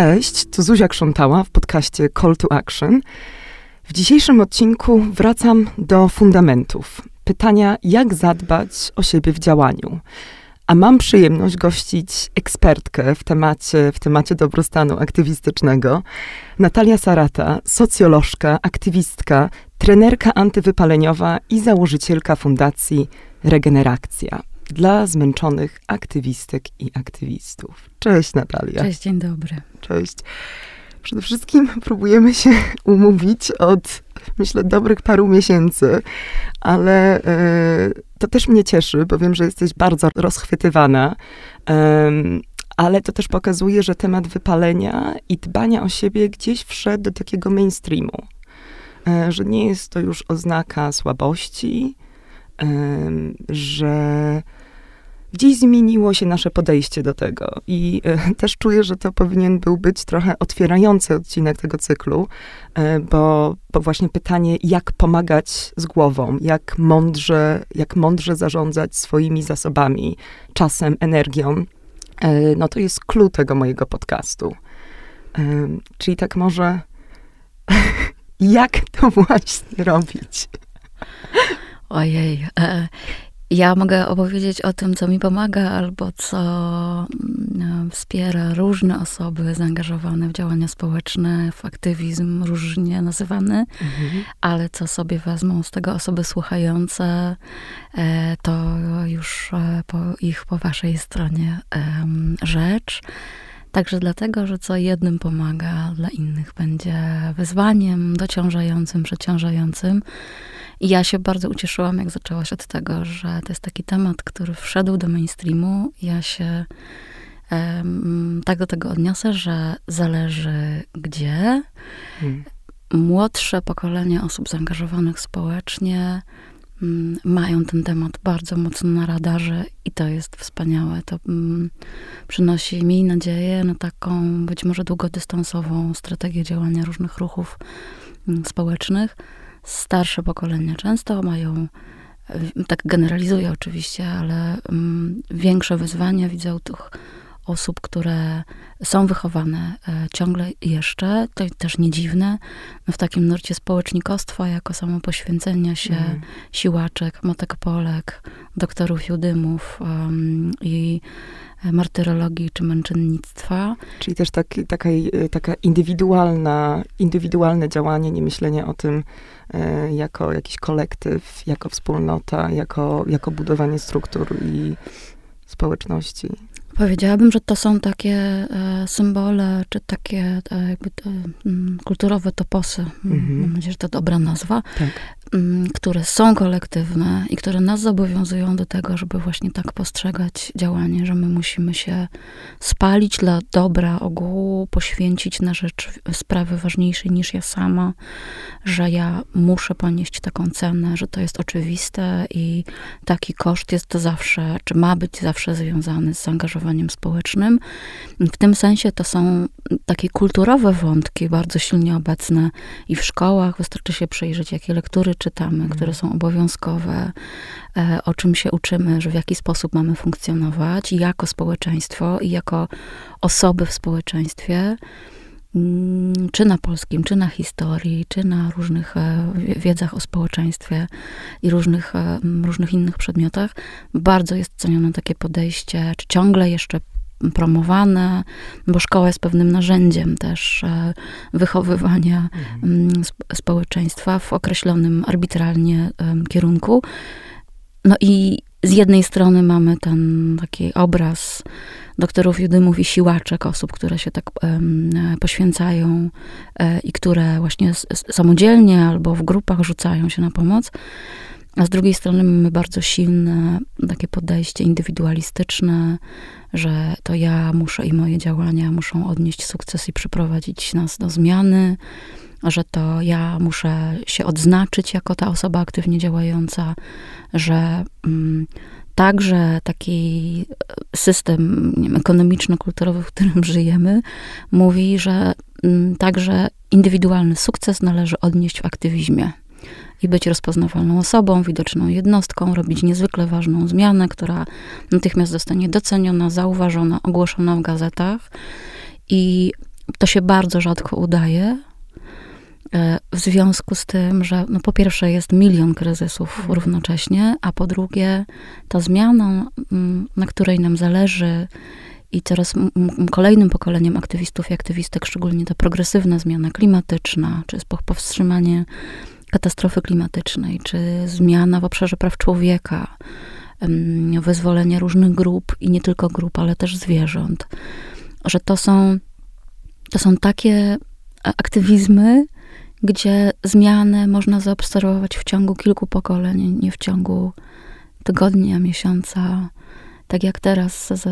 Cześć, tu Zuzia Krzątała w podcaście Call to Action. W dzisiejszym odcinku wracam do fundamentów. Pytania, jak zadbać o siebie w działaniu. A mam przyjemność gościć ekspertkę w temacie, w temacie dobrostanu aktywistycznego. Natalia Sarata, socjolożka, aktywistka, trenerka antywypaleniowa i założycielka fundacji Regeneracja dla zmęczonych aktywistek i aktywistów. Cześć Natalia. Cześć, dzień dobry. Cześć. Przede wszystkim próbujemy się umówić od, myślę, dobrych paru miesięcy, ale y, to też mnie cieszy, bo wiem, że jesteś bardzo rozchwytywana. Y, ale to też pokazuje, że temat wypalenia i dbania o siebie gdzieś wszedł do takiego mainstreamu. Y, że nie jest to już oznaka słabości, że gdzieś zmieniło się nasze podejście do tego. I e, też czuję, że to powinien był być trochę otwierający odcinek tego cyklu, e, bo, bo właśnie pytanie, jak pomagać z głową, jak mądrze, jak mądrze zarządzać swoimi zasobami, czasem, energią, e, no to jest clue tego mojego podcastu. Czyli tak może, jak to właśnie robić? Ojej. E, ja mogę opowiedzieć o tym, co mi pomaga, albo co mm, wspiera różne osoby zaangażowane w działania społeczne, w aktywizm różnie nazywany, mhm. ale co sobie wezmą z tego osoby słuchające, e, to już e, po ich, po waszej stronie rzecz. Także dlatego, że co jednym pomaga, dla innych będzie wyzwaniem dociążającym, przeciążającym. I ja się bardzo ucieszyłam, jak zaczęłaś od tego, że to jest taki temat, który wszedł do mainstreamu. Ja się um, tak do tego odniosę, że zależy gdzie. Hmm. Młodsze pokolenie osób zaangażowanych społecznie um, mają ten temat bardzo mocno na radarze i to jest wspaniałe. To um, przynosi mi nadzieję na taką być może długodystansową strategię działania różnych ruchów społecznych starsze pokolenia często mają, tak generalizuję oczywiście, ale um, większe wyzwania widzę u tych osób, które są wychowane e, ciągle jeszcze, to też nie dziwne, w takim nurcie społecznikostwa, jako samo poświęcenia się mm. siłaczek, matek Polek, doktorów Judymów um, i martyrologii czy męczennictwa. Czyli też tak, taka, taka indywidualna, indywidualne działanie, nie myślenie o tym e, jako jakiś kolektyw, jako wspólnota, jako, jako budowanie struktur i społeczności. Powiedziałabym, że to są takie e, symbole, czy takie e, jakby m, kulturowe toposy. Mhm. Mam nadzieję, że to dobra nazwa. Tak. Mm, które są kolektywne i które nas zobowiązują do tego, żeby właśnie tak postrzegać działanie, że my musimy się spalić dla dobra ogółu, poświęcić na rzecz sprawy ważniejszej niż ja sama, że ja muszę ponieść taką cenę, że to jest oczywiste i taki koszt jest zawsze, czy ma być zawsze związany z zaangażowaniem społecznym. W tym sensie to są takie kulturowe wątki bardzo silnie obecne i w szkołach. Wystarczy się przejrzeć, jakie lektury czytamy, mhm. które są obowiązkowe, e, o czym się uczymy, że w jaki sposób mamy funkcjonować jako społeczeństwo i jako osoby w społeczeństwie mm, czy na polskim, czy na historii, czy na różnych e, wiedzach o społeczeństwie i różnych, e, różnych innych przedmiotach. Bardzo jest cenione takie podejście, czy ciągle jeszcze promowane, bo szkoła jest pewnym narzędziem też e, wychowywania mhm. społeczeństwa w określonym arbitralnie kierunku. No i z jednej strony mamy ten taki obraz doktorów judymów i siłaczek, osób, które się tak um, poświęcają e, i które właśnie samodzielnie albo w grupach rzucają się na pomoc. A z drugiej strony mamy bardzo silne takie podejście indywidualistyczne, że to ja muszę i moje działania muszą odnieść sukces i przyprowadzić nas do zmiany, że to ja muszę się odznaczyć jako ta osoba aktywnie działająca, że mm, także taki system ekonomiczno-kulturowy, w którym żyjemy, mówi, że mm, także indywidualny sukces należy odnieść w aktywizmie i być rozpoznawalną osobą, widoczną jednostką, robić niezwykle ważną zmianę, która natychmiast zostanie doceniona, zauważona, ogłoszona w gazetach. I to się bardzo rzadko udaje. E, w związku z tym, że no po pierwsze jest milion kryzysów równocześnie, a po drugie ta zmiana, mm, na której nam zależy i coraz kolejnym pokoleniem aktywistów i aktywistek, szczególnie ta progresywna zmiana klimatyczna, czy powstrzymanie katastrofy klimatycznej, czy zmiana w obszarze praw człowieka, wyzwolenie różnych grup i nie tylko grup, ale też zwierząt, że to są, to są takie aktywizmy, gdzie zmianę można zaobserwować w ciągu kilku pokoleń, nie w ciągu tygodnia, miesiąca, tak jak teraz z,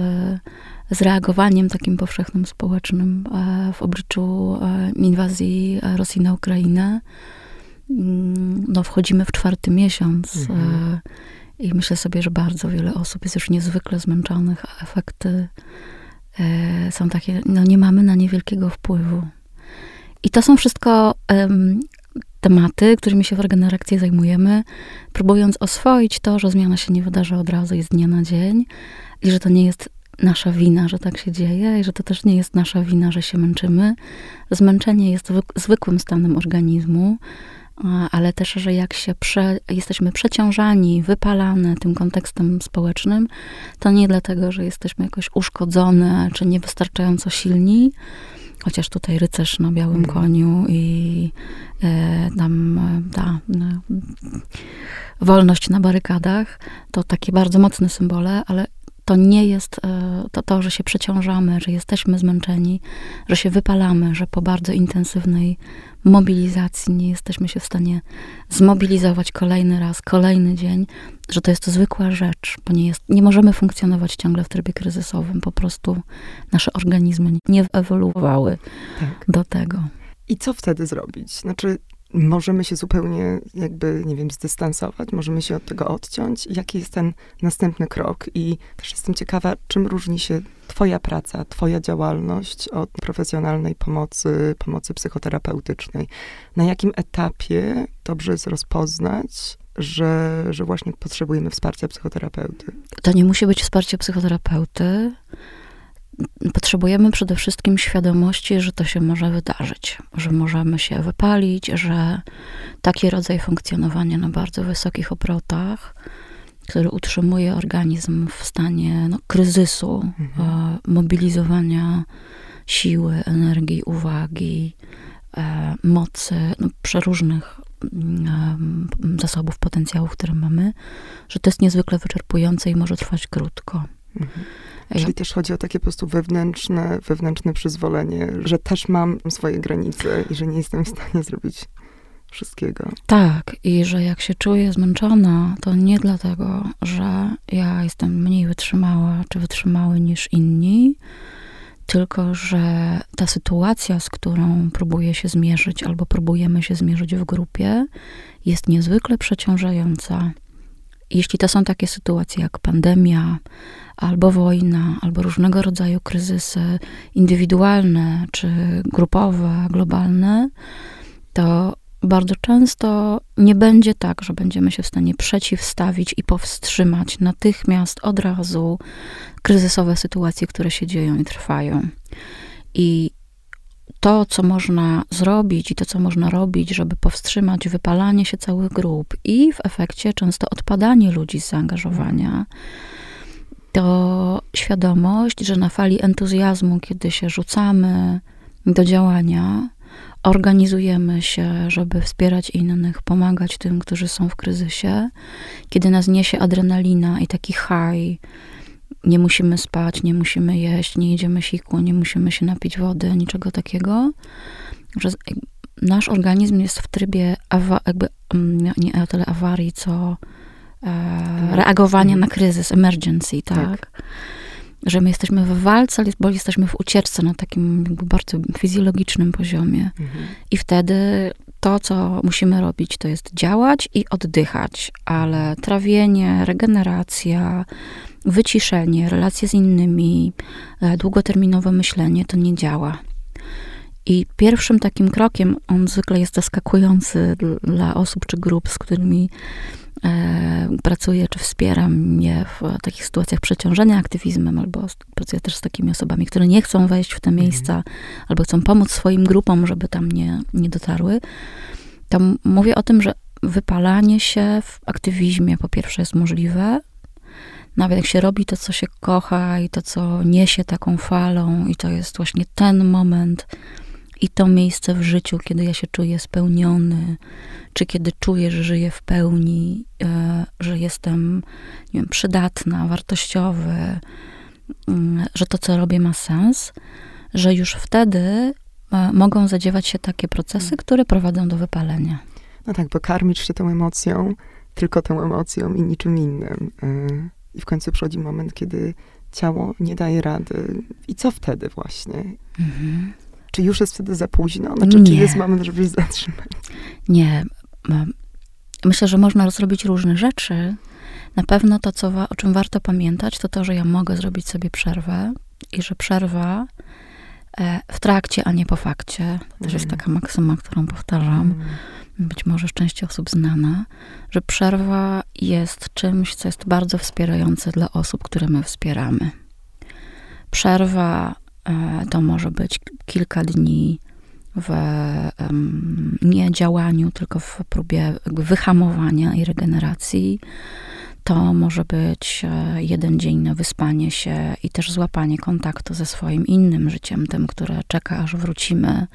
z reagowaniem takim powszechnym społecznym e, w obliczu e, inwazji Rosji na Ukrainę. Mm, no, wchodzimy w czwarty miesiąc e, mhm. i myślę sobie, że bardzo wiele osób jest już niezwykle zmęczonych, a efekty są takie, no nie mamy na nie wielkiego wpływu. I to są wszystko um, tematy, którymi się w regeneracji zajmujemy, próbując oswoić to, że zmiana się nie wydarza od razu i z dnia na dzień i że to nie jest nasza wina, że tak się dzieje i że to też nie jest nasza wina, że się męczymy. Zmęczenie jest zwykłym stanem organizmu, ale też, że jak się prze, jesteśmy przeciążani, wypalane tym kontekstem społecznym, to nie dlatego, że jesteśmy jakoś uszkodzone czy niewystarczająco silni, chociaż tutaj rycerz na białym mm. koniu i e, tam e, ta e, wolność na barykadach, to takie bardzo mocne symbole, ale to nie jest e, to, to, że się przeciążamy, że jesteśmy zmęczeni, że się wypalamy, że po bardzo intensywnej mobilizacji nie jesteśmy się w stanie zmobilizować kolejny raz, kolejny dzień, że to jest to zwykła rzecz, bo nie, jest, nie możemy funkcjonować ciągle w trybie kryzysowym. Po prostu nasze organizmy nie ewoluowały tak. do tego. I co wtedy zrobić? Znaczy, możemy się zupełnie jakby, nie wiem, zdystansować, możemy się od tego odciąć. Jaki jest ten następny krok? I też jestem ciekawa, czym różni się Twoja praca, Twoja działalność od profesjonalnej pomocy, pomocy psychoterapeutycznej. Na jakim etapie dobrze jest rozpoznać, że, że właśnie potrzebujemy wsparcia psychoterapeuty? To nie musi być wsparcie psychoterapeuty potrzebujemy przede wszystkim świadomości, że to się może wydarzyć, że możemy się wypalić, że taki rodzaj funkcjonowania na bardzo wysokich obrotach, który utrzymuje organizm w stanie no, kryzysu, mhm. e, mobilizowania siły, energii, uwagi, e, mocy, no, przeróżnych mm, e, zasobów, potencjałów, które mamy, że to jest niezwykle wyczerpujące i może trwać krótko. Mhm. Czyli też chodzi o takie po prostu wewnętrzne, wewnętrzne przyzwolenie, że też mam swoje granice i że nie jestem w stanie zrobić wszystkiego. Tak, i że jak się czuję zmęczona, to nie dlatego, że ja jestem mniej wytrzymała czy wytrzymały niż inni, tylko że ta sytuacja, z którą próbuję się zmierzyć albo próbujemy się zmierzyć w grupie, jest niezwykle przeciążająca. Jeśli to są takie sytuacje jak pandemia, albo wojna, albo różnego rodzaju kryzysy indywidualne czy grupowe, globalne, to bardzo często nie będzie tak, że będziemy się w stanie przeciwstawić i powstrzymać natychmiast, od razu kryzysowe sytuacje, które się dzieją i trwają. I to, co można zrobić i to, co można robić, żeby powstrzymać wypalanie się całych grup i w efekcie często odpadanie ludzi z zaangażowania, to świadomość, że na fali entuzjazmu, kiedy się rzucamy do działania, organizujemy się, żeby wspierać innych, pomagać tym, którzy są w kryzysie, kiedy nas niesie adrenalina i taki high, nie musimy spać, nie musimy jeść, nie jedziemy siku, nie musimy się napić wody, niczego takiego, że nasz organizm jest w trybie awa- jakby, mm, nie tyle awarii, co e, reagowania na kryzys, emergency, tak? tak? Że my jesteśmy w walce, bo jesteśmy w ucieczce na takim bardzo fizjologicznym poziomie. Mhm. I wtedy to, co musimy robić, to jest działać i oddychać, ale trawienie, regeneracja, wyciszenie, relacje z innymi, e, długoterminowe myślenie to nie działa. I pierwszym takim krokiem, on zwykle jest zaskakujący dla osób czy grup, z którymi pracuję czy wspieram mnie w takich sytuacjach przeciążenia aktywizmem, albo pracuję też z takimi osobami, które nie chcą wejść w te mhm. miejsca, albo chcą pomóc swoim grupom, żeby tam nie, nie dotarły, to mówię o tym, że wypalanie się w aktywizmie po pierwsze jest możliwe, nawet jak się robi to, co się kocha i to, co niesie taką falą, i to jest właśnie ten moment i to miejsce w życiu, kiedy ja się czuję spełniony, czy kiedy czuję, że żyję w pełni, e, że jestem nie wiem, przydatna, wartościowy, mm, że to, co robię, ma sens, że już wtedy e, mogą zadziewać się takie procesy, mm. które prowadzą do wypalenia. No tak, bo karmisz się tą emocją, tylko tą emocją i niczym innym. E, I w końcu przychodzi moment, kiedy ciało nie daje rady. I co wtedy właśnie? Mhm. Czy już jest wtedy za późno? Znaczy, nie. czy jest moment, żeby się zatrzymać? Nie. Myślę, że można zrobić różne rzeczy. Na pewno to, co, o czym warto pamiętać, to to, że ja mogę zrobić sobie przerwę i że przerwa e, w trakcie, a nie po fakcie. To też jest mhm. taka maksyma, którą powtarzam. Mm być może części osób znana, że przerwa jest czymś, co jest bardzo wspierające dla osób, które my wspieramy. Przerwa to może być kilka dni w nie działaniu, tylko w próbie wyhamowania i regeneracji. To może być e, jeden dzień na wyspanie się i też złapanie kontaktu ze swoim innym życiem, tym, które czeka, aż wrócimy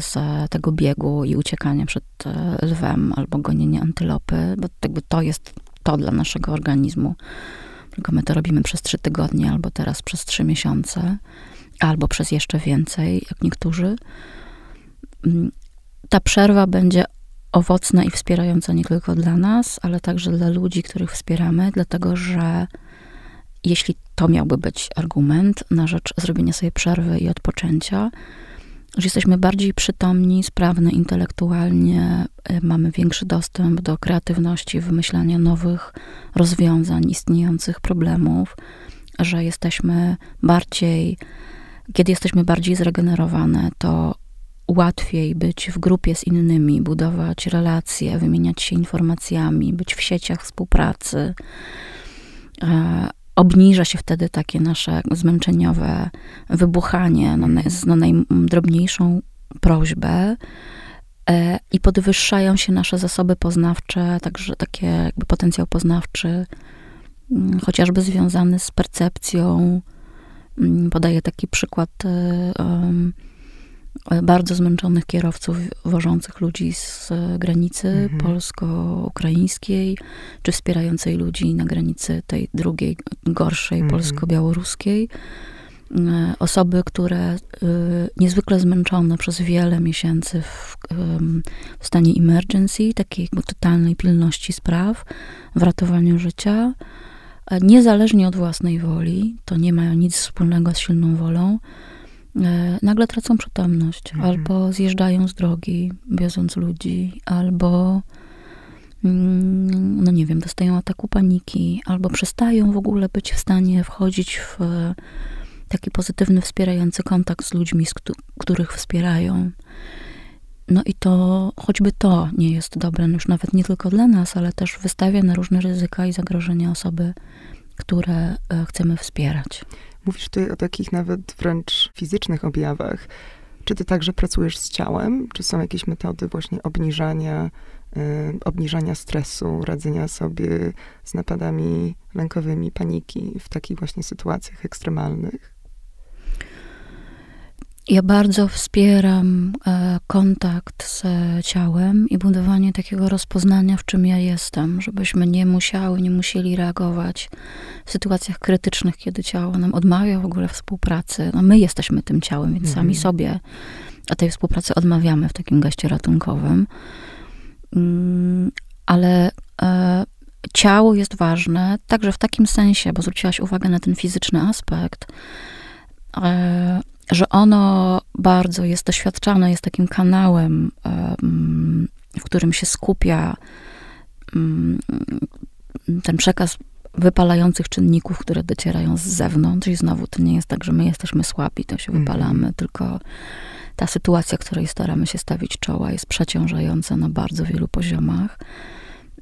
z tego biegu i uciekania przed e, lwem albo gonienie antylopy, bo to jest to dla naszego organizmu. Tylko my to robimy przez trzy tygodnie, albo teraz przez trzy miesiące, albo przez jeszcze więcej, jak niektórzy. Mm, ta przerwa będzie owocna i wspierająca nie tylko dla nas, ale także dla ludzi, których wspieramy, dlatego że jeśli to miałby być argument na rzecz zrobienia sobie przerwy i odpoczęcia, że jesteśmy bardziej przytomni, sprawni intelektualnie, y, mamy większy dostęp do kreatywności, wymyślania nowych rozwiązań, istniejących problemów, że jesteśmy bardziej, kiedy jesteśmy bardziej zregenerowane, to łatwiej być w grupie z innymi, budować relacje, wymieniać się informacjami, być w sieciach współpracy. E, obniża się wtedy takie nasze zmęczeniowe wybuchanie na, na najdrobniejszą prośbę e, i podwyższają się nasze zasoby poznawcze, także takie jakby potencjał poznawczy, mm, chociażby związany z percepcją. Mm, podaję taki przykład um, bardzo zmęczonych kierowców wożących ludzi z granicy mhm. polsko-ukraińskiej, czy wspierającej ludzi na granicy tej drugiej, gorszej, mhm. polsko-białoruskiej. E, osoby, które e, niezwykle zmęczone przez wiele miesięcy w, w stanie emergency, takiej totalnej pilności spraw, w ratowaniu życia, e, niezależnie od własnej woli, to nie mają nic wspólnego z silną wolą, E, nagle tracą przytomność, mhm. albo zjeżdżają z drogi, wioząc ludzi, albo mm, no nie wiem, dostają ataku paniki, albo przestają w ogóle być w stanie wchodzić w taki pozytywny, wspierający kontakt z ludźmi, z których wspierają. No i to, choćby to nie jest dobre, już nawet nie tylko dla nas, ale też wystawia na różne ryzyka i zagrożenia osoby, które e, chcemy wspierać. Mówisz tutaj o takich nawet wręcz fizycznych objawach. Czy ty także pracujesz z ciałem? Czy są jakieś metody właśnie obniżania, y, obniżania stresu, radzenia sobie z napadami lękowymi, paniki w takich właśnie sytuacjach ekstremalnych? Ja bardzo wspieram e, kontakt z ciałem i budowanie takiego rozpoznania, w czym ja jestem, żebyśmy nie musiały, nie musieli reagować w sytuacjach krytycznych, kiedy ciało nam odmawia w ogóle współpracy. No my jesteśmy tym ciałem, więc mhm. sami sobie a tej współpracy odmawiamy w takim geście ratunkowym. Mm, ale e, ciało jest ważne także w takim sensie, bo zwróciłaś uwagę na ten fizyczny aspekt, e, że ono bardzo jest doświadczane, jest takim kanałem, w którym się skupia ten przekaz wypalających czynników, które docierają z zewnątrz. I znowu to nie jest tak, że my jesteśmy słabi, to się mm. wypalamy, tylko ta sytuacja, której staramy się stawić czoła, jest przeciążająca na bardzo wielu poziomach.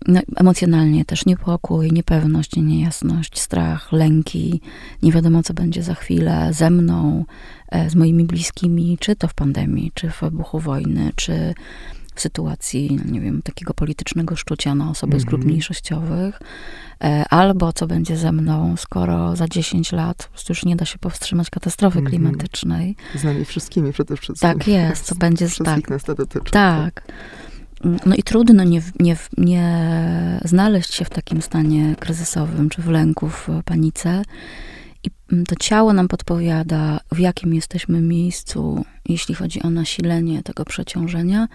No, emocjonalnie też niepokój, niepewność, niejasność, strach, lęki, nie wiadomo co będzie za chwilę ze mną, e, z moimi bliskimi, czy to w pandemii, czy w wybuchu wojny, czy w sytuacji, no nie wiem, takiego politycznego szczucia na osoby mm -hmm. z grup mhm. mniejszościowych, e, albo co będzie ze mną, skoro za 10 lat już nie da się powstrzymać katastrofy mm -hmm. klimatycznej. Z nami wszystkimi przede wszystkim. Tak jest, co będzie... Wszystkich tak, nas to dotyczy. Tak. No i trudno nie, nie, nie znaleźć się w takim stanie kryzysowym, czy w lęku, w panice. I to ciało nam podpowiada, w jakim jesteśmy miejscu, jeśli chodzi o nasilenie tego przeciążenia,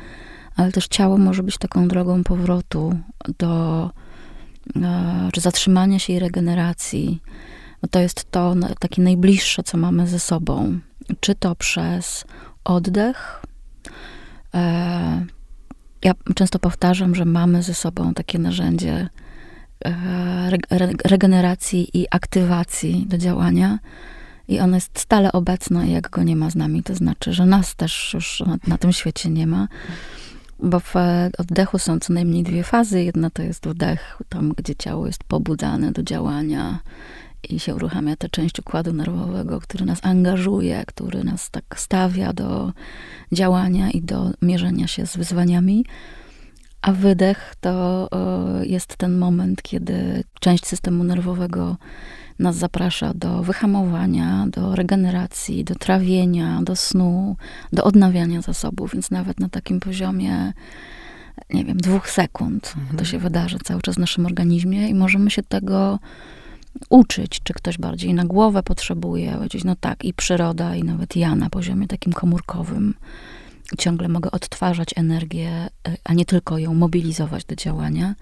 ale też ciało może być taką drogą powrotu do, e, czy zatrzymania się i regeneracji. Bo to jest to takie najbliższe, co mamy ze sobą. Czy to przez oddech, e, ja często powtarzam, że mamy ze sobą takie narzędzie e, regeneracji i aktywacji do działania. I ono jest stale obecne, jak go nie ma z nami. To znaczy, że nas też już na, na tym świecie nie ma. Bo w oddechu są co najmniej dwie fazy. Jedna to jest wdech, tam gdzie ciało jest pobudzane do działania i się uruchamia ta część układu nerwowego, który nas angażuje, który nas tak stawia do działania i do mierzenia się z wyzwaniami. A wydech to jest ten moment, kiedy część systemu nerwowego nas zaprasza do wyhamowania, do regeneracji, do trawienia, do snu, do odnawiania zasobów, więc nawet na takim poziomie, nie wiem, dwóch sekund mhm. to się wydarzy cały czas w naszym organizmie i możemy się tego uczyć, czy ktoś bardziej na głowę potrzebuje, powiedzieć, no tak, i przyroda, i nawet ja na poziomie takim komórkowym ciągle mogę odtwarzać energię, e, a nie tylko ją mobilizować do działania.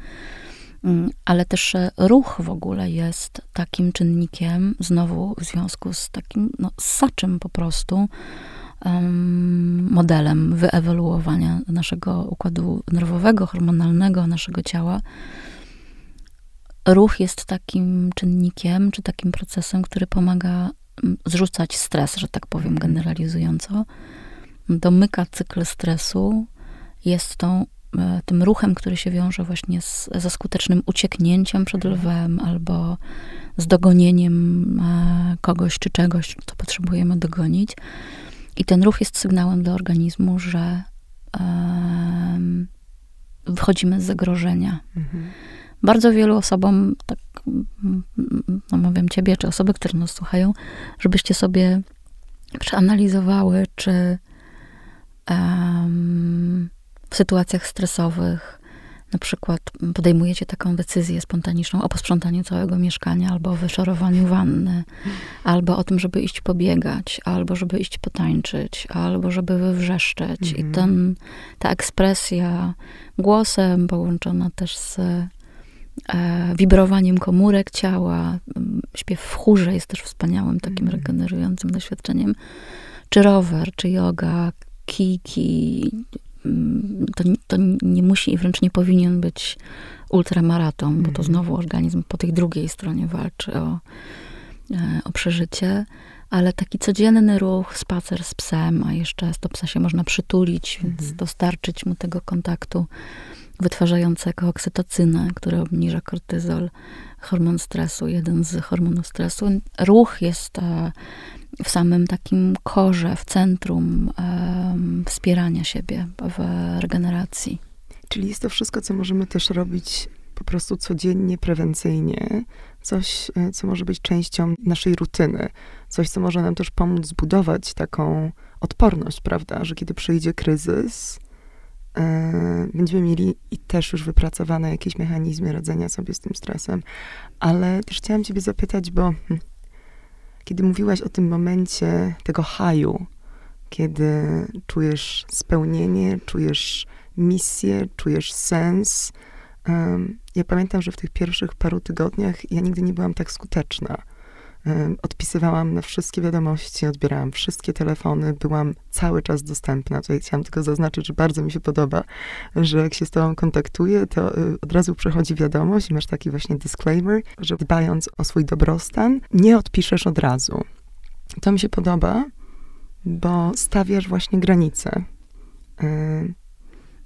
Mm, ale też e, ruch w ogóle jest takim czynnikiem, znowu w związku z takim no, saczym po prostu modelem wyewoluowania naszego układu nerwowego, hormonalnego, naszego ciała, ruch jest takim czynnikiem, czy takim procesem, który pomaga mm, zrzucać stres, że tak powiem generalizująco. Domyka cykl stresu, jest tą, e, tym ruchem, który się wiąże właśnie z, ze skutecznym ucieknięciem przed lwem albo z dogonieniem e, kogoś czy czegoś, co potrzebujemy dogonić. I ten ruch jest sygnałem dla organizmu, że um, wychodzimy z zagrożenia. Mhm bardzo wielu osobom, tak namawiam ciebie, czy osoby, które nas słuchają, żebyście sobie przeanalizowały, czy um, w sytuacjach stresowych na przykład podejmujecie taką decyzję spontaniczną o posprzątaniu całego mieszkania, albo o wyszorowaniu wanny, albo o tym, żeby iść pobiegać, albo żeby iść potańczyć, albo żeby wywrzeszczeć. I mhm. ten, ta ekspresja głosem połączona też z wibrowaniem komórek ciała. Śpiew w chórze jest też wspaniałym takim mm. regenerującym doświadczeniem. Czy rower, czy yoga, kiki. Mm, to, to nie musi i wręcz nie powinien być ultramaraton, bo to mm. znowu organizm po tej drugiej stronie walczy o, e, o przeżycie ale taki codzienny ruch, spacer z psem, a jeszcze z to psa się można przytulić, więc mhm. dostarczyć mu tego kontaktu wytwarzającego oksytocynę, która obniża kortyzol, hormon stresu, jeden z hormonów stresu. Ruch jest e, w samym takim korze, w centrum wspierania siebie w regeneracji. Czyli jest to wszystko, co możemy też robić po prostu codziennie, prewencyjnie, coś, e, co może być częścią naszej rutyny, coś, co może nam też pomóc zbudować taką odporność, prawda, że kiedy przyjdzie kryzys, będziemy mieli i też już wypracowane jakieś mechanizmy radzenia sobie z tym stresem. Ale też chciałam ciebie zapytać, bo hm, kiedy mówiłaś o tym momencie tego haju, kiedy czujesz spełnienie, czujesz misję, czujesz sens. Ja pamiętam, że w tych pierwszych paru tygodniach ja nigdy nie byłam tak skuteczna odpisywałam na wszystkie wiadomości, odbierałam wszystkie telefony, byłam cały czas dostępna. Tutaj chciałam tylko zaznaczyć, że bardzo mi się podoba, że jak się z tobą kontaktuję, to y, od razu przychodzi wiadomość i masz taki właśnie disclaimer, że dbając o swój dobrostan, nie odpiszesz od razu. To mi się podoba, bo stawiasz właśnie granice.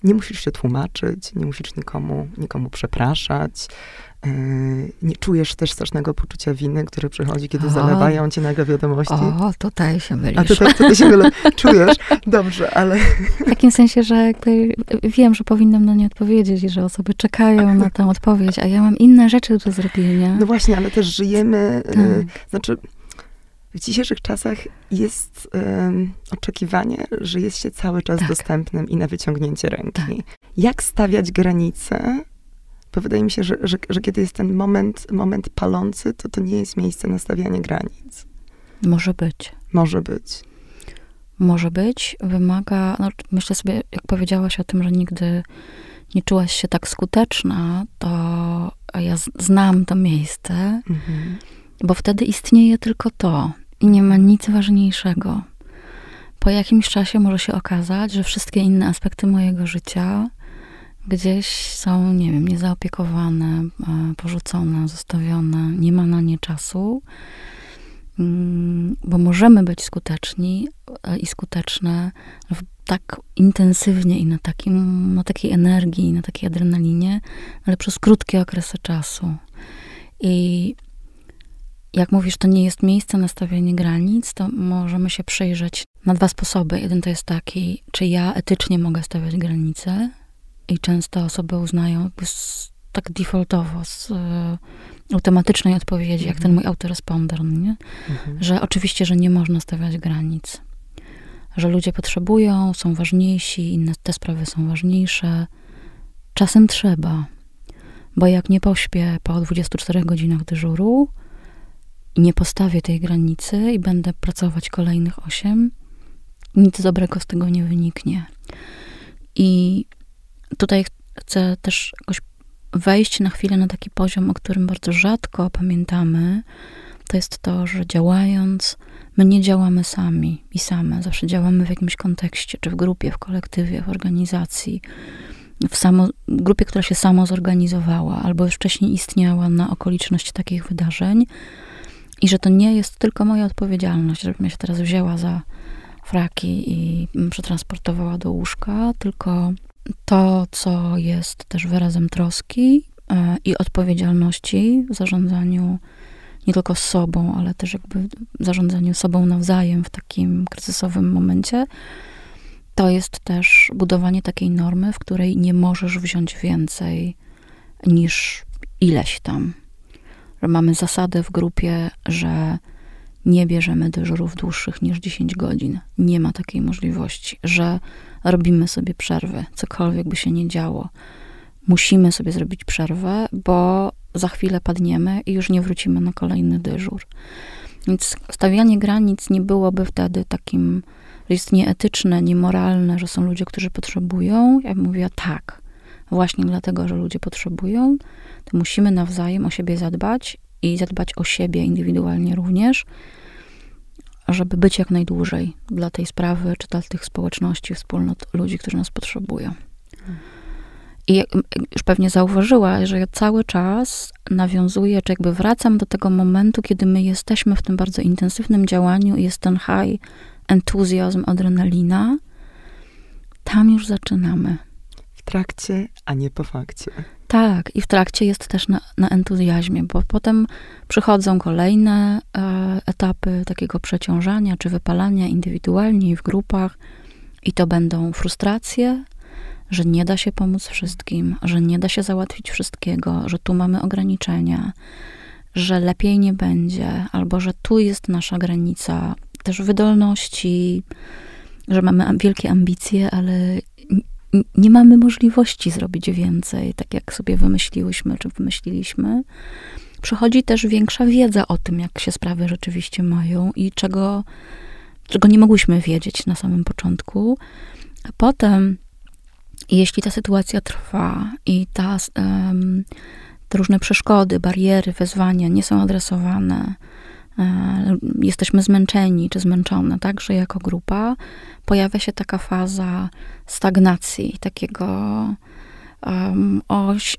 nie musisz się tłumaczyć, nie musisz nikomu, nikomu przepraszać. Yy, nie czujesz też strasznego poczucia winy, które przychodzi, kiedy o, zalewają cię nagle wiadomości. O, tutaj się mylisz. A tutaj, tutaj się mylisz. Czujesz? Dobrze, ale... W takim sensie, że jakby wiem, że powinnam na nie odpowiedzieć i że osoby czekają na tę odpowiedź, a ja mam inne rzeczy do zrobienia. No właśnie, ale też żyjemy, yy, tak. znaczy w dzisiejszych czasach jest um, oczekiwanie, że jest się cały czas tak. dostępnym i na wyciągnięcie ręki. Tak. Jak stawiać granice? Bo wydaje mi się, że, że, że, kiedy jest ten moment, moment palący, to to nie jest miejsce na stawianie granic. Może być. Może być. Może być. Wymaga, no, myślę sobie, jak powiedziałaś o tym, że nigdy nie czułaś się tak skuteczna, to ja znam to miejsce, mhm. bo wtedy istnieje tylko to i nie ma nic ważniejszego. Po jakimś czasie może się okazać, że wszystkie inne aspekty mojego życia gdzieś są, nie wiem, niezaopiekowane, e, porzucone, zostawione, nie ma na nie czasu, mm, bo możemy być skuteczni e, i skuteczne tak intensywnie i na, takim, na takiej energii, na takiej adrenalinie, ale przez krótkie okresy czasu. I jak mówisz, to nie jest miejsce na stawianie granic, to możemy się przyjrzeć na dwa sposoby. Jeden to jest taki, czy ja etycznie mogę stawiać granice, i często osoby uznają z, tak defaultowo, z e, automatycznej odpowiedzi, mhm. jak ten mój autoresponder, nie? Mhm. że oczywiście, że nie można stawiać granic. Że ludzie potrzebują, są ważniejsi, inne te sprawy są ważniejsze. Czasem trzeba, bo jak nie pośpię po 24 godzinach dyżuru, nie postawię tej granicy i będę pracować kolejnych 8, nic dobrego z tego nie wyniknie. I tutaj chcę też jakoś wejść na chwilę na taki poziom, o którym bardzo rzadko pamiętamy. To jest to, że działając, my nie działamy sami i same. Zawsze działamy w jakimś kontekście, czy w grupie, w kolektywie, w organizacji, w samo, grupie, która się samo zorganizowała, albo już wcześniej istniała na okoliczność takich wydarzeń. I że to nie jest tylko moja odpowiedzialność, żebym ja się teraz wzięła za fraki i przetransportowała do łóżka, tylko to, co jest też wyrazem troski e, i odpowiedzialności w zarządzaniu nie tylko sobą, ale też jakby zarządzaniu sobą nawzajem w takim kryzysowym momencie, to jest też budowanie takiej normy, w której nie możesz wziąć więcej niż ileś tam. Że mamy zasadę w grupie, że nie bierzemy dyżurów dłuższych niż 10 godzin. Nie ma takiej możliwości, że robimy sobie przerwy, cokolwiek by się nie działo. Musimy sobie zrobić przerwę, bo za chwilę padniemy i już nie wrócimy na kolejny dyżur. Więc stawianie granic nie byłoby wtedy takim, że jest nieetyczne, niemoralne, że są ludzie, którzy potrzebują. Ja bym mówiła tak, właśnie dlatego, że ludzie potrzebują, to musimy nawzajem o siebie zadbać i zadbać o siebie indywidualnie również, żeby być jak najdłużej dla tej sprawy, czy dla tych społeczności, wspólnot ludzi, którzy nas potrzebują. I już pewnie zauważyła, że ja cały czas nawiązuję, czy jakby wracam do tego momentu, kiedy my jesteśmy w tym bardzo intensywnym działaniu i jest ten high entuzjazm, adrenalina. Tam już zaczynamy. W trakcie, a nie po fakcie. Tak, i w trakcie jest też na, na entuzjazmie, bo potem przychodzą kolejne e, etapy takiego przeciążania czy wypalania indywidualnie i w grupach, i to będą frustracje, że nie da się pomóc wszystkim, że nie da się załatwić wszystkiego, że tu mamy ograniczenia, że lepiej nie będzie, albo że tu jest nasza granica też wydolności, że mamy wielkie ambicje, ale nie mamy możliwości zrobić więcej, tak jak sobie wymyśliłyśmy, czy wymyśliliśmy. Przychodzi też większa wiedza o tym, jak się sprawy rzeczywiście mają i czego, czego nie mogłyśmy wiedzieć na samym początku. A potem, jeśli ta sytuacja trwa i ta, um, te różne przeszkody, bariery, wezwania nie są adresowane, jesteśmy zmęczeni czy zmęczone, także jako grupa, pojawia się taka faza stagnacji, takiego um, oś,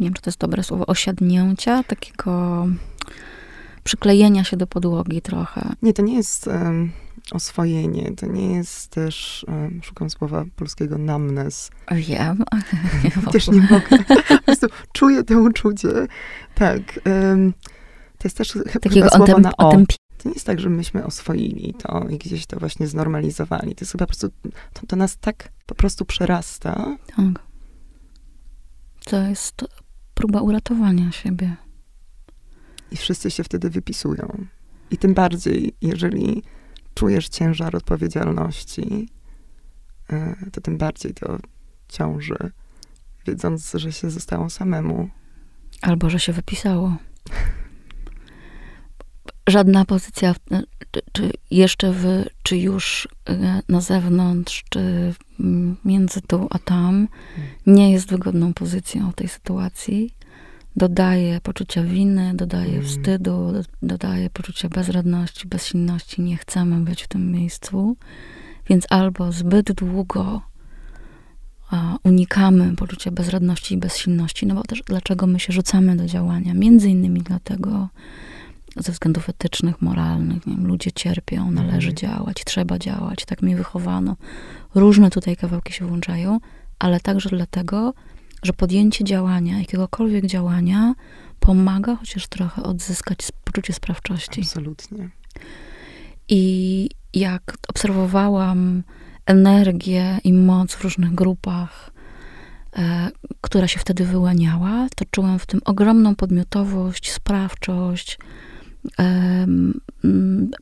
nie wiem, czy to jest dobre słowo, osiadnięcia, takiego przyklejenia się do podłogi trochę. Nie, to nie jest um, oswojenie. To nie jest też, um, szukam słowa polskiego, numbness. Wiem. też nie mogę. Po prostu czuję to uczucie. Tak. Um, to jest też Takiego chyba słowo na o. Otępi- To nie jest tak, że myśmy oswoili to i gdzieś to właśnie znormalizowali. To jest chyba po prostu, to, to nas tak po prostu przerasta. Tak. To jest próba uratowania siebie. I wszyscy się wtedy wypisują. I tym bardziej, jeżeli czujesz ciężar odpowiedzialności, e, to tym bardziej to ciąży, wiedząc, że się zostało samemu. Albo, że się wypisało. Żadna pozycja, czy, czy jeszcze w, czy już e, na zewnątrz, czy między tu a tam, nie jest wygodną pozycją w tej sytuacji. Dodaje poczucia winy, dodaje Mm. wstydu, do- dodaje poczucia bezradności, bezsilności. Nie chcemy być w tym miejscu. Więc albo zbyt długo unikamy poczucia bezradności i bezsilności, no bo też dlaczego my się rzucamy do działania? Między innymi dlatego, ze względów etycznych, moralnych, nie wiem, ludzie cierpią, należy Mhm. działać, trzeba działać, tak mnie wychowano. Różne tutaj kawałki się włączają, ale także dlatego, że podjęcie działania, jakiegokolwiek działania, pomaga chociaż trochę odzyskać poczucie sprawczości. Absolutnie. I jak obserwowałam energię i moc w różnych grupach, e, która się wtedy wyłaniała, to czułam w tym ogromną podmiotowość, sprawczość,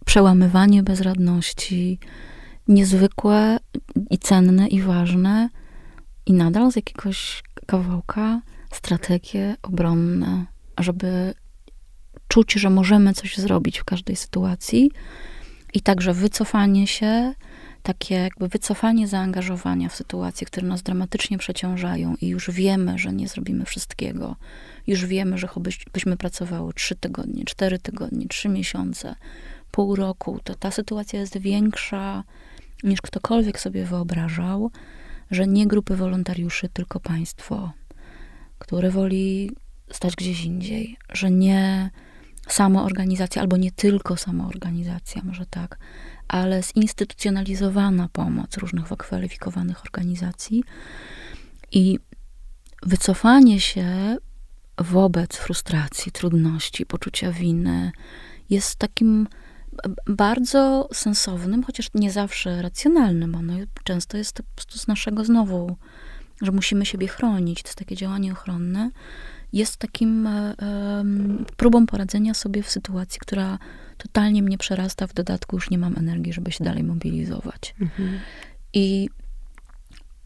przełamywanie bezradności, niezwykłe i cenne i ważne, i nadal z jakiegoś kawałka strategie obronne, żeby czuć, że możemy coś zrobić w każdej sytuacji. I także wycofanie się, takie jakby wycofanie zaangażowania w sytuacje, które nas dramatycznie przeciążają i już wiemy, że nie zrobimy wszystkiego. Już wiemy, że choćbyś- byśmy pracowały trzy tygodnie, cztery tygodnie, trzy miesiące, pół roku, to ta sytuacja jest większa niż ktokolwiek sobie wyobrażał, że nie grupy wolontariuszy, tylko państwo, które woli stać gdzieś indziej, że nie samoorganizacja, albo nie tylko samoorganizacja, może tak, ale zinstytucjonalizowana pomoc różnych wykwalifikowanych organizacji i wycofanie się wobec frustracji, trudności, poczucia winy jest takim bardzo sensownym, chociaż nie zawsze racjonalnym. Ono często jest po prostu z naszego znowu, że musimy siebie chronić. To jest takie działanie ochronne. Jest takim e, próbą poradzenia sobie w sytuacji, która totalnie mnie przerasta. W dodatku już nie mam energii, żeby się dalej mobilizować. Mhm. I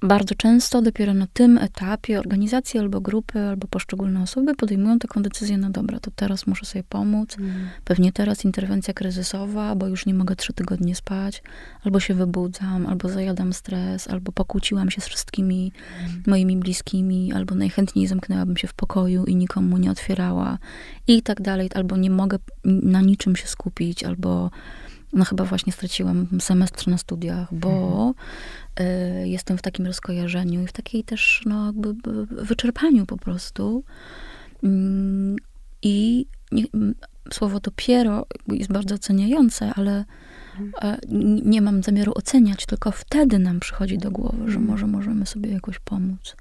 bardzo często dopiero na tym etapie organizacje albo grupy, albo poszczególne osoby podejmują taką decyzję, no dobra, to teraz muszę sobie pomóc, pewnie teraz interwencja kryzysowa, bo już nie mogę trzy tygodnie spać, albo się wybudzam, albo zajadam stres, albo pokłóciłam się z wszystkimi moimi bliskimi, albo najchętniej zamknęłabym się w pokoju i nikomu nie otwierała i tak dalej, albo nie mogę na niczym się skupić, albo no chyba właśnie straciłam semestr na studiach, bo y, jestem w takim rozkojarzeniu i w takiej też no, jakby wyczerpaniu po prostu. Mm, I nie, słowo dopiero jest bardzo oceniające, ale n- nie mam zamiaru oceniać, tylko wtedy nam przychodzi do głowy, że może możemy sobie jakoś pomóc.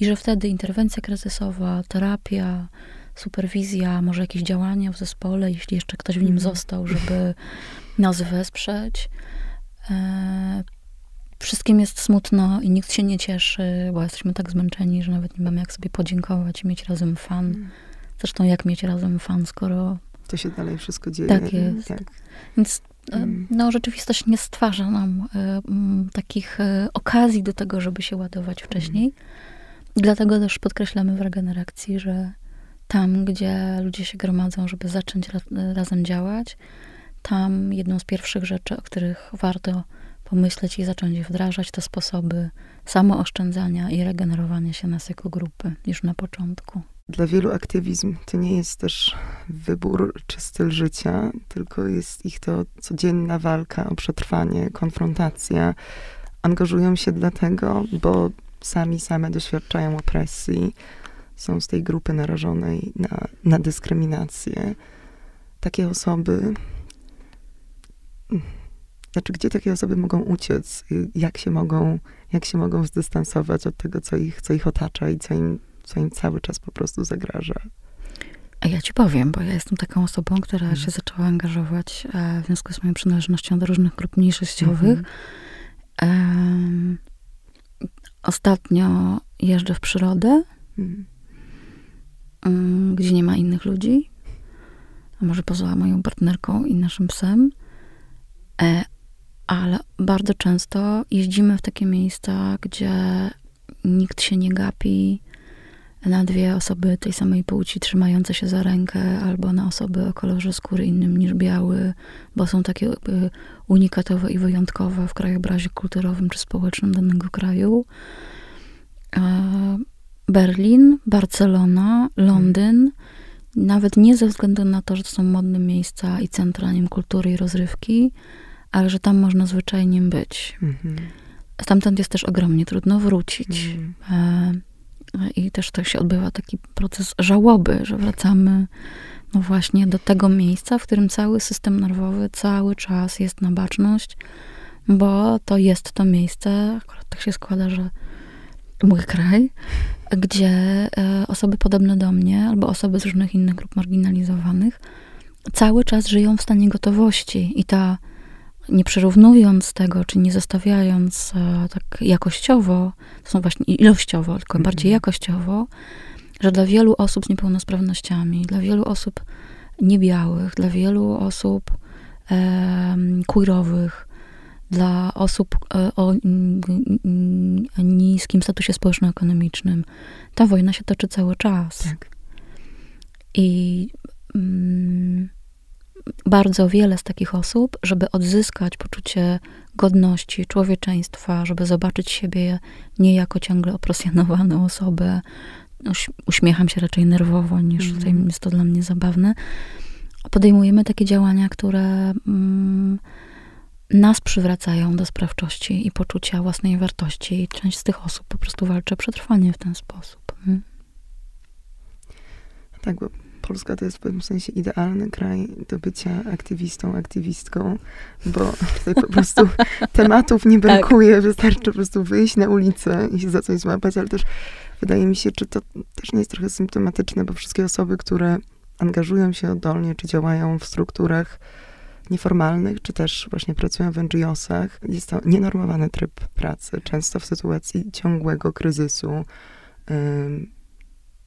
I że wtedy interwencja kryzysowa, terapia, superwizja, może jakieś działania w zespole, jeśli jeszcze ktoś w nim Mhm. został, żeby nas wesprzeć. E, wszystkim jest smutno i nikt się nie cieszy, bo jesteśmy tak zmęczeni, że nawet nie mamy jak sobie podziękować i mieć razem fan. Zresztą jak mieć razem fan, skoro... To się dalej wszystko dzieje. Tak jest. Tak. Więc e, Mm. no, rzeczywistość nie stwarza nam e, mm, takich e, okazji do tego, żeby się ładować wcześniej. Dlatego też podkreślamy w regeneracji, że tam, gdzie ludzie się gromadzą, żeby zacząć ra- razem działać, tam jedną z pierwszych rzeczy, o których warto pomyśleć i zacząć wdrażać, to sposoby samooszczędzania i regenerowania się nas jako grupy już na początku. Dla wielu aktywizm to nie jest też wybór czy styl życia, tylko jest ich to codzienna walka o przetrwanie, konfrontacja. Angażują się dlatego, bo sami same doświadczają opresji, są z tej grupy narażonej na, na dyskryminację. Takie osoby znaczy, gdzie takie osoby mogą uciec? Jak się mogą, jak się mogą zdystansować od tego, co ich, co ich otacza i co im, co im cały czas po prostu zagraża? A ja ci powiem, bo ja jestem taką osobą, która mhm. się zaczęła angażować e, w związku z moją przynależnością do różnych grup mniejszościowych. E, ostatnio jeżdżę w przyrodę. Mm, gdzie nie ma innych ludzi, a może poza moją partnerką i naszym psem. E, ale bardzo często jeździmy w takie miejsca, gdzie nikt się nie gapi na dwie osoby tej samej płci trzymające się za rękę, albo na osoby o kolorze skóry innym niż biały, bo są takie unikatowe i wyjątkowe w krajobrazie kulturowym czy społecznym danego kraju. E, Berlin, Barcelona, Londyn, nawet nie ze względu na to, że to są modne miejsca i centra kultury i rozrywki, ale że tam można zwyczajnie być. Mhm. Stamtąd jest też ogromnie trudno wrócić. Mhm. E, I też to się odbywa taki proces żałoby, że wracamy no właśnie do tego miejsca, w którym cały system nerwowy cały czas jest na baczność, bo to jest to miejsce, akurat tak się składa, że mój kraj, gdzie e, osoby podobne do mnie albo osoby z różnych innych grup marginalizowanych cały czas żyją w stanie gotowości i ta nie przyrównując tego, czy nie zostawiając e, tak jakościowo, to są właśnie ilościowo, tylko mm. bardziej jakościowo, że dla wielu osób z niepełnosprawnościami, dla wielu osób niebiałych, dla wielu osób e, queerowych, dla osób e, o niskim statusie społeczno-ekonomicznym, ta wojna się toczy cały czas. Tak. I mm, bardzo wiele z takich osób, żeby odzyskać poczucie godności, człowieczeństwa, żeby zobaczyć siebie nie jako ciągle opresjonowaną osobę, uśmiecham się raczej nerwowo, niż mm. tutaj jest to dla mnie zabawne, podejmujemy takie działania, które mm, nas przywracają do sprawczości i poczucia własnej wartości. I część z tych osób po prostu walczy o przetrwanie w ten sposób. Hmm? Tak, bo Polska to jest w pewnym sensie idealny kraj do bycia aktywistą, aktywistką, bo tutaj po prostu tematów nie tak. brakuje, tak. wystarczy po prostu wyjść na ulicę i się za coś złapać, ale też wydaje mi się, czy to też nie jest trochę symptomatyczne, bo wszystkie osoby, które angażują się oddolnie, czy działają w strukturach nieformalnych, czy też właśnie pracują w NGO-sach, jest to nienormowany tryb pracy, często w sytuacji ciągłego kryzysu,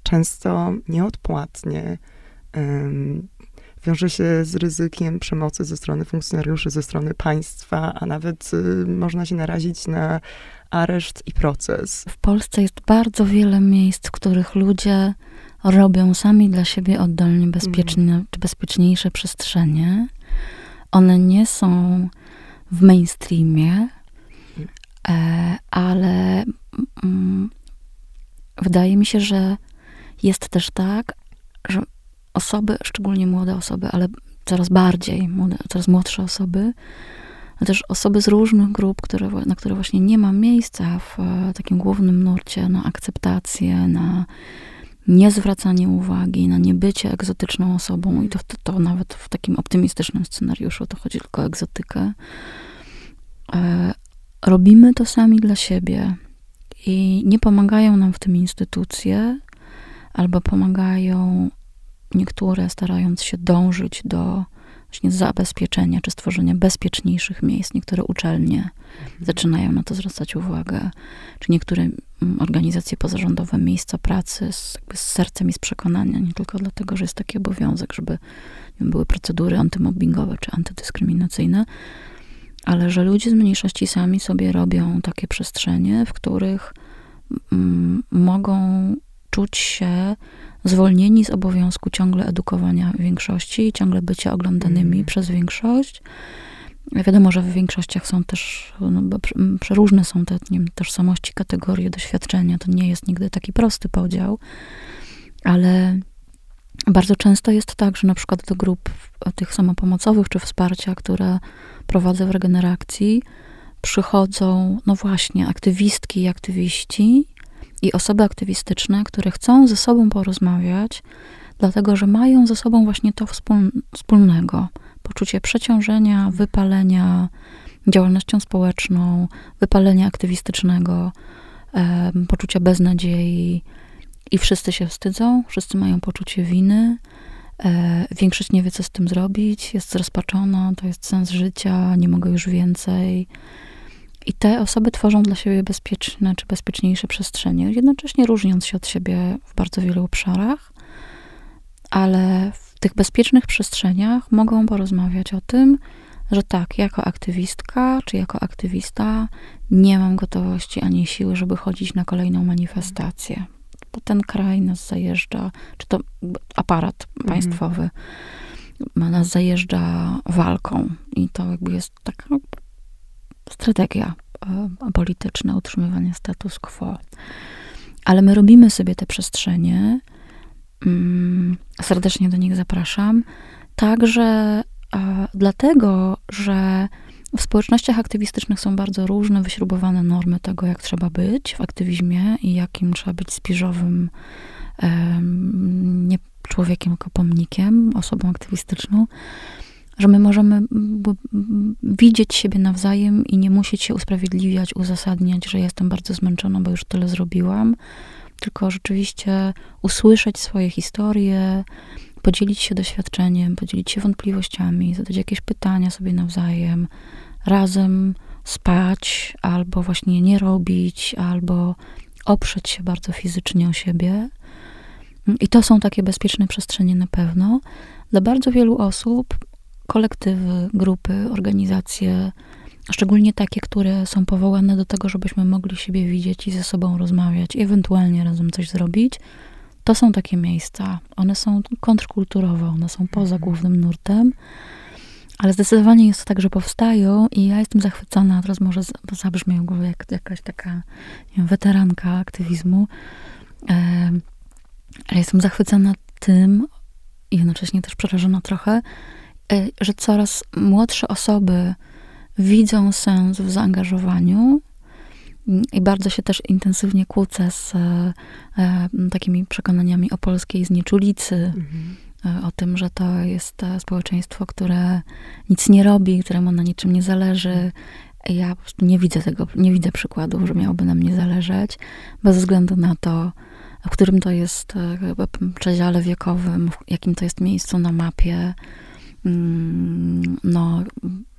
często nieodpłatnie, wiąże się z ryzykiem przemocy ze strony funkcjonariuszy, ze strony państwa, a nawet y, można się narazić na areszt i proces. W Polsce jest bardzo wiele miejsc, w których ludzie robią sami dla siebie oddolnie bezpieczne, mm. czy bezpieczniejsze przestrzenie. One nie są w mainstreamie, e, ale mm, wydaje mi się, że jest też tak, że osoby, szczególnie młode osoby, ale coraz bardziej, młode, coraz młodsze osoby, ale też osoby z różnych grup, które, na które właśnie nie ma miejsca w e, takim głównym nurcie na akceptację, na niezwracanie uwagi, na niebycie egzotyczną osobą i to, to, to nawet w takim optymistycznym scenariuszu to chodzi tylko o egzotykę. E, robimy to sami dla siebie i nie pomagają nam w tym instytucje, albo pomagają niektóre, starając się dążyć do właśnie zabezpieczenia czy stworzenia bezpieczniejszych miejsc. Niektóre uczelnie mhm. zaczynają na to zwracać uwagę, czy niektóre mm, organizacje pozarządowe, miejsca pracy z, z sercem i z przekonania, nie tylko dlatego, że jest taki obowiązek, żeby wiem, były procedury antymobbingowe czy antydyskryminacyjne, ale że ludzie z mniejszości sami sobie robią takie przestrzenie, w których mm, mogą czuć się zwolnieni z obowiązku ciągle edukowania większości, ciągle bycia oglądanymi mm. przez większość. Wiadomo, że w większościach są też, no, przeróżne są te nie wiem, tożsamości, kategorie, doświadczenia. To nie jest nigdy taki prosty podział, ale bardzo często jest tak, że na przykład do grup tych samopomocowych czy wsparcia, które prowadzę w regeneracji, przychodzą, no właśnie, aktywistki i aktywiści, i osoby aktywistyczne, które chcą ze sobą porozmawiać, dlatego że mają ze sobą właśnie to wspólnego poczucie przeciążenia, wypalenia, działalnością społeczną, wypalenia aktywistycznego, poczucia beznadziei i wszyscy się wstydzą, wszyscy mają poczucie winy. E, większość nie wie, co z tym zrobić, jest zrozpaczona, to jest sens życia, nie mogę już więcej. I te osoby tworzą dla siebie bezpieczne czy bezpieczniejsze przestrzenie, jednocześnie różniąc się od siebie w bardzo wielu obszarach, ale w tych bezpiecznych przestrzeniach mogą porozmawiać o tym, że tak, jako aktywistka czy jako aktywista nie mam gotowości ani siły, żeby chodzić na kolejną manifestację. Bo ten kraj nas zajeżdża, czy to aparat mhm. państwowy ma nas zajeżdża walką. I to jakby jest taka strategia e, polityczna, utrzymywania status quo. Ale my robimy sobie te przestrzenie, mm, serdecznie do nich zapraszam, także dlatego, że w społecznościach aktywistycznych są bardzo różne, wyśrubowane normy tego, jak trzeba być w aktywizmie i jakim trzeba być spiżowym, nie człowiekiem, tylko pomnikiem, osobą aktywistyczną, że my możemy widzieć siebie nawzajem i nie musieć się usprawiedliwiać, uzasadniać, że jestem bardzo zmęczona, bo już tyle zrobiłam, tylko rzeczywiście usłyszeć swoje historie, podzielić się doświadczeniem, podzielić się wątpliwościami, zadać jakieś pytania sobie nawzajem, razem spać, albo właśnie nie robić, albo oprzeć się bardzo fizycznie o siebie. I to są takie bezpieczne przestrzenie na pewno. Dla bardzo wielu osób kolektywy, grupy, organizacje, szczególnie takie, które są powołane do tego, żebyśmy mogli siebie widzieć i ze sobą rozmawiać, i ewentualnie razem coś zrobić, to są takie miejsca. One są kontrkulturowe, one są poza mhm. głównym nurtem, ale zdecydowanie jest to tak, że powstają i ja jestem zachwycona, teraz może zabrzmi w głowie jak jakaś taka nie wiem, weteranka aktywizmu, ale jestem zachwycona tym i jednocześnie też przerażona trochę, że coraz młodsze osoby widzą sens w zaangażowaniu i bardzo się też intensywnie kłócę z e, takimi przekonaniami o polskiej znieczulicy, mhm. o tym, że to jest społeczeństwo, które nic nie robi, któremu na niczym nie zależy. Ja po prostu nie widzę tego, nie widzę przykładów, że miałoby nam nie zależeć, bez względu na to, w którym to jest przedziale wiekowym, w jakim to jest miejscu na mapie. Mm, no,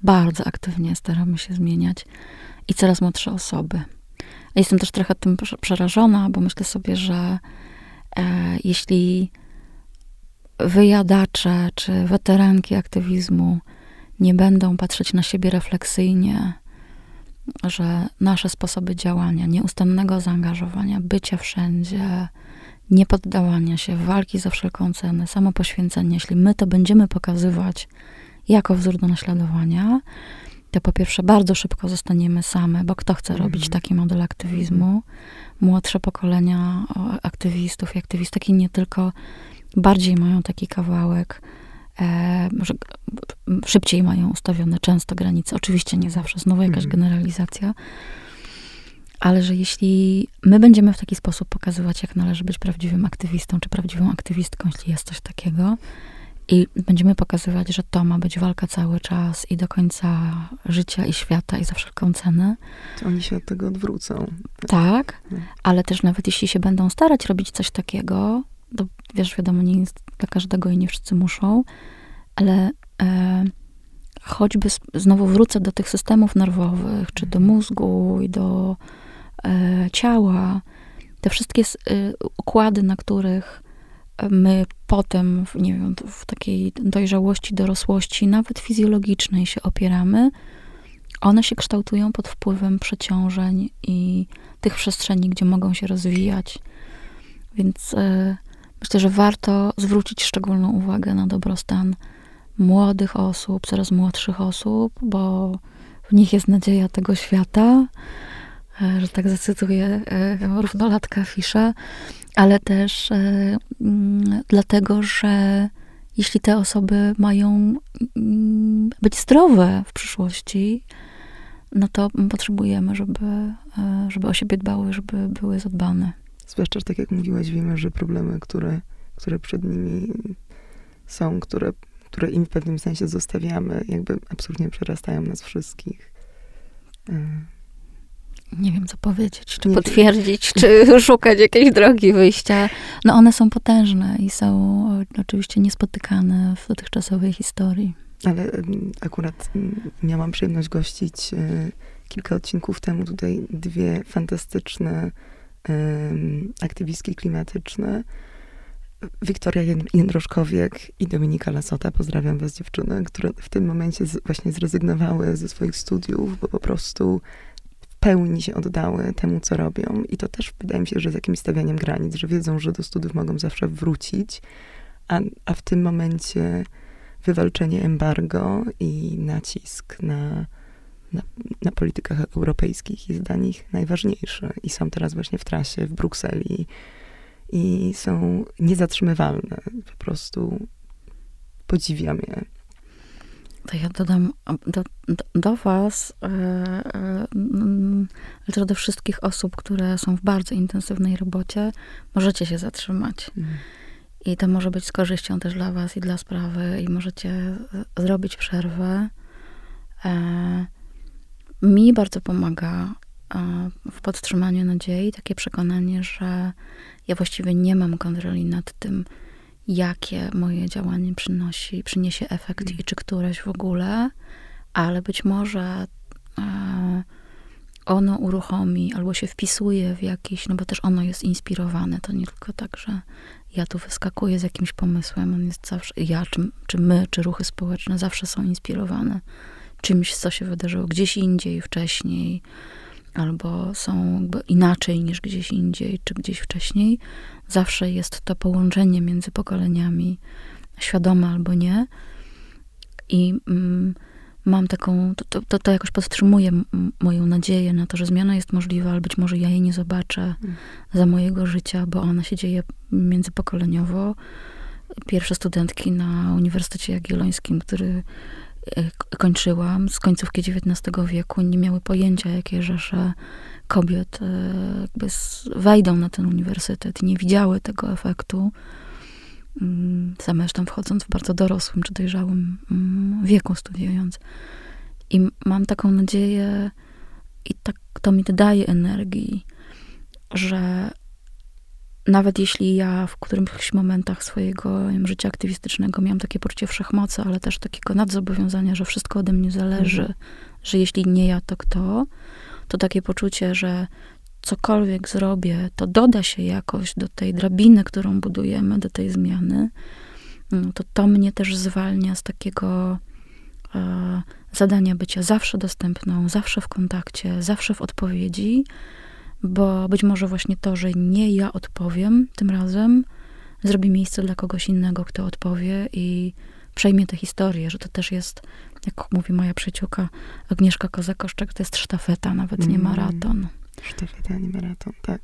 bardzo aktywnie staramy się zmieniać i coraz młodsze osoby. Jestem też trochę tym przerażona, bo myślę sobie, że e, jeśli wyjadacze czy weteranki aktywizmu nie będą patrzeć na siebie refleksyjnie, że nasze sposoby działania, nieustannego zaangażowania, bycia wszędzie, niepoddawania się, walki za wszelką cenę, samopoświęcenia, jeśli my to będziemy pokazywać jako wzór do naśladowania, to po pierwsze bardzo szybko zostaniemy same, bo kto chce robić mhm. taki model aktywizmu? Młodsze pokolenia aktywistów i aktywistek i nie tylko bardziej mają taki kawałek, e, że szybciej mają ustawione często granice. Oczywiście nie zawsze, znowu jakaś mhm. generalizacja. Ale że jeśli my będziemy w taki sposób pokazywać, jak należy być prawdziwym aktywistą, czy prawdziwą aktywistką, jeśli jest coś takiego, i będziemy pokazywać, że to ma być walka cały czas i do końca życia i świata i za wszelką cenę. To oni się od tego odwrócą. Tak, no. ale też nawet jeśli się będą starać robić coś takiego, to wiesz, wiadomo, nie jest dla każdego i nie wszyscy muszą, ale e, choćby znowu wrócę do tych systemów nerwowych, czy do mózgu i do ciała, te wszystkie e, układy, na których my potem, nie wiem, w takiej dojrzałości, dorosłości, nawet fizjologicznej się opieramy, one się kształtują pod wpływem przeciążeń i tych przestrzeni, gdzie mogą się rozwijać. Więc y, myślę, że warto zwrócić szczególną uwagę na dobrostan młodych osób, coraz młodszych osób, bo w nich jest nadzieja tego świata, y, że tak zacytuję y, równolatka Fisza ale też e, mm, dlatego, że jeśli te osoby mają mm, być zdrowe w przyszłości, no to potrzebujemy, żeby, e, żeby o siebie dbały, żeby były zadbane. Zwłaszcza, tak jak mówiłaś, wiemy, że problemy, które, które przed nimi są, które, które im w pewnym sensie zostawiamy, jakby absurdnie przerastają nas wszystkich. Nie wiem, co powiedzieć, czy nie potwierdzić, czy szukać jakiejś drogi wyjścia. No one są potężne i są oczywiście niespotykane w dotychczasowej historii. Ale akurat miałam przyjemność gościć e, kilka odcinków temu tutaj dwie fantastyczne aktywistki klimatyczne. Wiktoria Jędroszkowiek i Dominika Lasota, pozdrawiam was dziewczyny, które w tym momencie właśnie zrezygnowały ze swoich studiów, bo po prostu pełni się oddały temu, co robią. I to też wydaje mi się, że z jakimś stawianiem granic, że wiedzą, że do studiów mogą zawsze wrócić, a, a w tym momencie wywalczenie embargo i nacisk na, na, na politykach europejskich jest dla nich najważniejszy. I są teraz właśnie w trasie w Brukseli i są niezatrzymywalne. Po prostu podziwiam je. To ja dodam do, do, do Was, e, e, ale też do wszystkich osób, które są w bardzo intensywnej robocie, możecie się zatrzymać. Mhm. I to może być z korzyścią też dla Was i dla sprawy, i możecie zrobić przerwę. E, mi bardzo pomaga w podtrzymaniu nadziei takie przekonanie, że ja właściwie nie mam kontroli nad tym, jakie moje działanie przynosi, przyniesie efekt mm. i czy któreś w ogóle, ale być może e, ono uruchomi albo się wpisuje w jakiś, no bo też ono jest inspirowane. To nie tylko tak, że ja tu wyskakuję z jakimś pomysłem, on jest zawsze, ja, czy, czy my, czy ruchy społeczne zawsze są inspirowane czymś, co się wydarzyło gdzieś indziej, wcześniej, albo są inaczej niż gdzieś indziej, czy gdzieś wcześniej. Zawsze jest to połączenie między pokoleniami, świadome albo nie. I mm, mam taką, to, to, to jakoś podtrzymuje moją nadzieję na to, że zmiana jest możliwa, ale być może ja jej nie zobaczę mm. za mojego życia, bo ona się dzieje międzypokoleniowo. Pierwsze studentki na Uniwersytecie Jagiellońskim, który kończyłam z końcówki XIX wieku, nie miały pojęcia, jakie rzesze kobiet e, jakby wejdą na ten uniwersytet. Nie widziały tego efektu, mm, same zresztą wchodząc w bardzo dorosłym czy dojrzałym mm, wieku studiując. I mam taką nadzieję i tak to mi daje energii, że nawet jeśli ja w którymś momentach swojego wiem, życia aktywistycznego miałam takie poczucie wszechmocy, ale też takiego nadzobowiązania, że wszystko ode mnie zależy, mhm. że jeśli nie ja, to kto, to takie poczucie, że cokolwiek zrobię, to doda się jakoś do tej drabiny, którą budujemy, do tej zmiany, no, to to mnie też zwalnia z takiego e, zadania bycia zawsze dostępną, zawsze w kontakcie, zawsze w odpowiedzi, bo być może właśnie to, że nie ja odpowiem tym razem, zrobi miejsce dla kogoś innego, kto odpowie i przejmie tę historię, że to też jest jak mówi moja przyjaciółka Agnieszka Kozakoszczak, to jest sztafeta, nawet nie mm. maraton. Sztafeta, nie maraton, tak.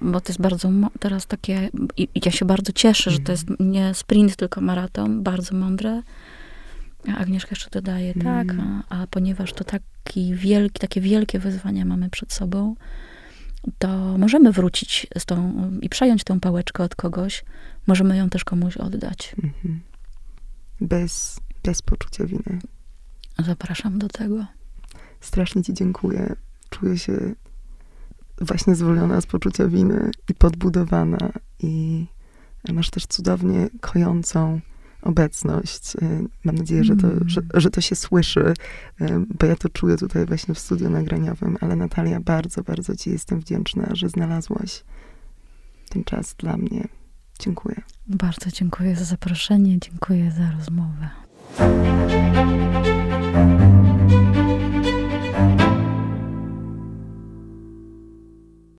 Bo to jest bardzo, teraz takie, i ja się bardzo cieszę, że to jest mm. nie sprint, tylko maraton, bardzo mądre. A Agnieszka jeszcze dodaje, tak, mm. a, a ponieważ to taki wielki, takie wielkie wyzwania mamy przed sobą, to możemy wrócić z tą i przejąć tę pałeczkę od kogoś, możemy ją też komuś oddać. Mhm. Bez, bez poczucia winy. Zapraszam do tego. Strasznie Ci dziękuję. Czuję się właśnie zwolniona z poczucia winy i podbudowana. I masz też cudownie kojącą obecność. Y, mam nadzieję, że to, mm. że, że, to się słyszy, y, bo ja to czuję tutaj właśnie w studiu nagraniowym. Ale Natalia, bardzo, bardzo Ci jestem wdzięczna, że znalazłaś ten czas dla mnie. Dziękuję. Bardzo dziękuję za zaproszenie, dziękuję za rozmowę.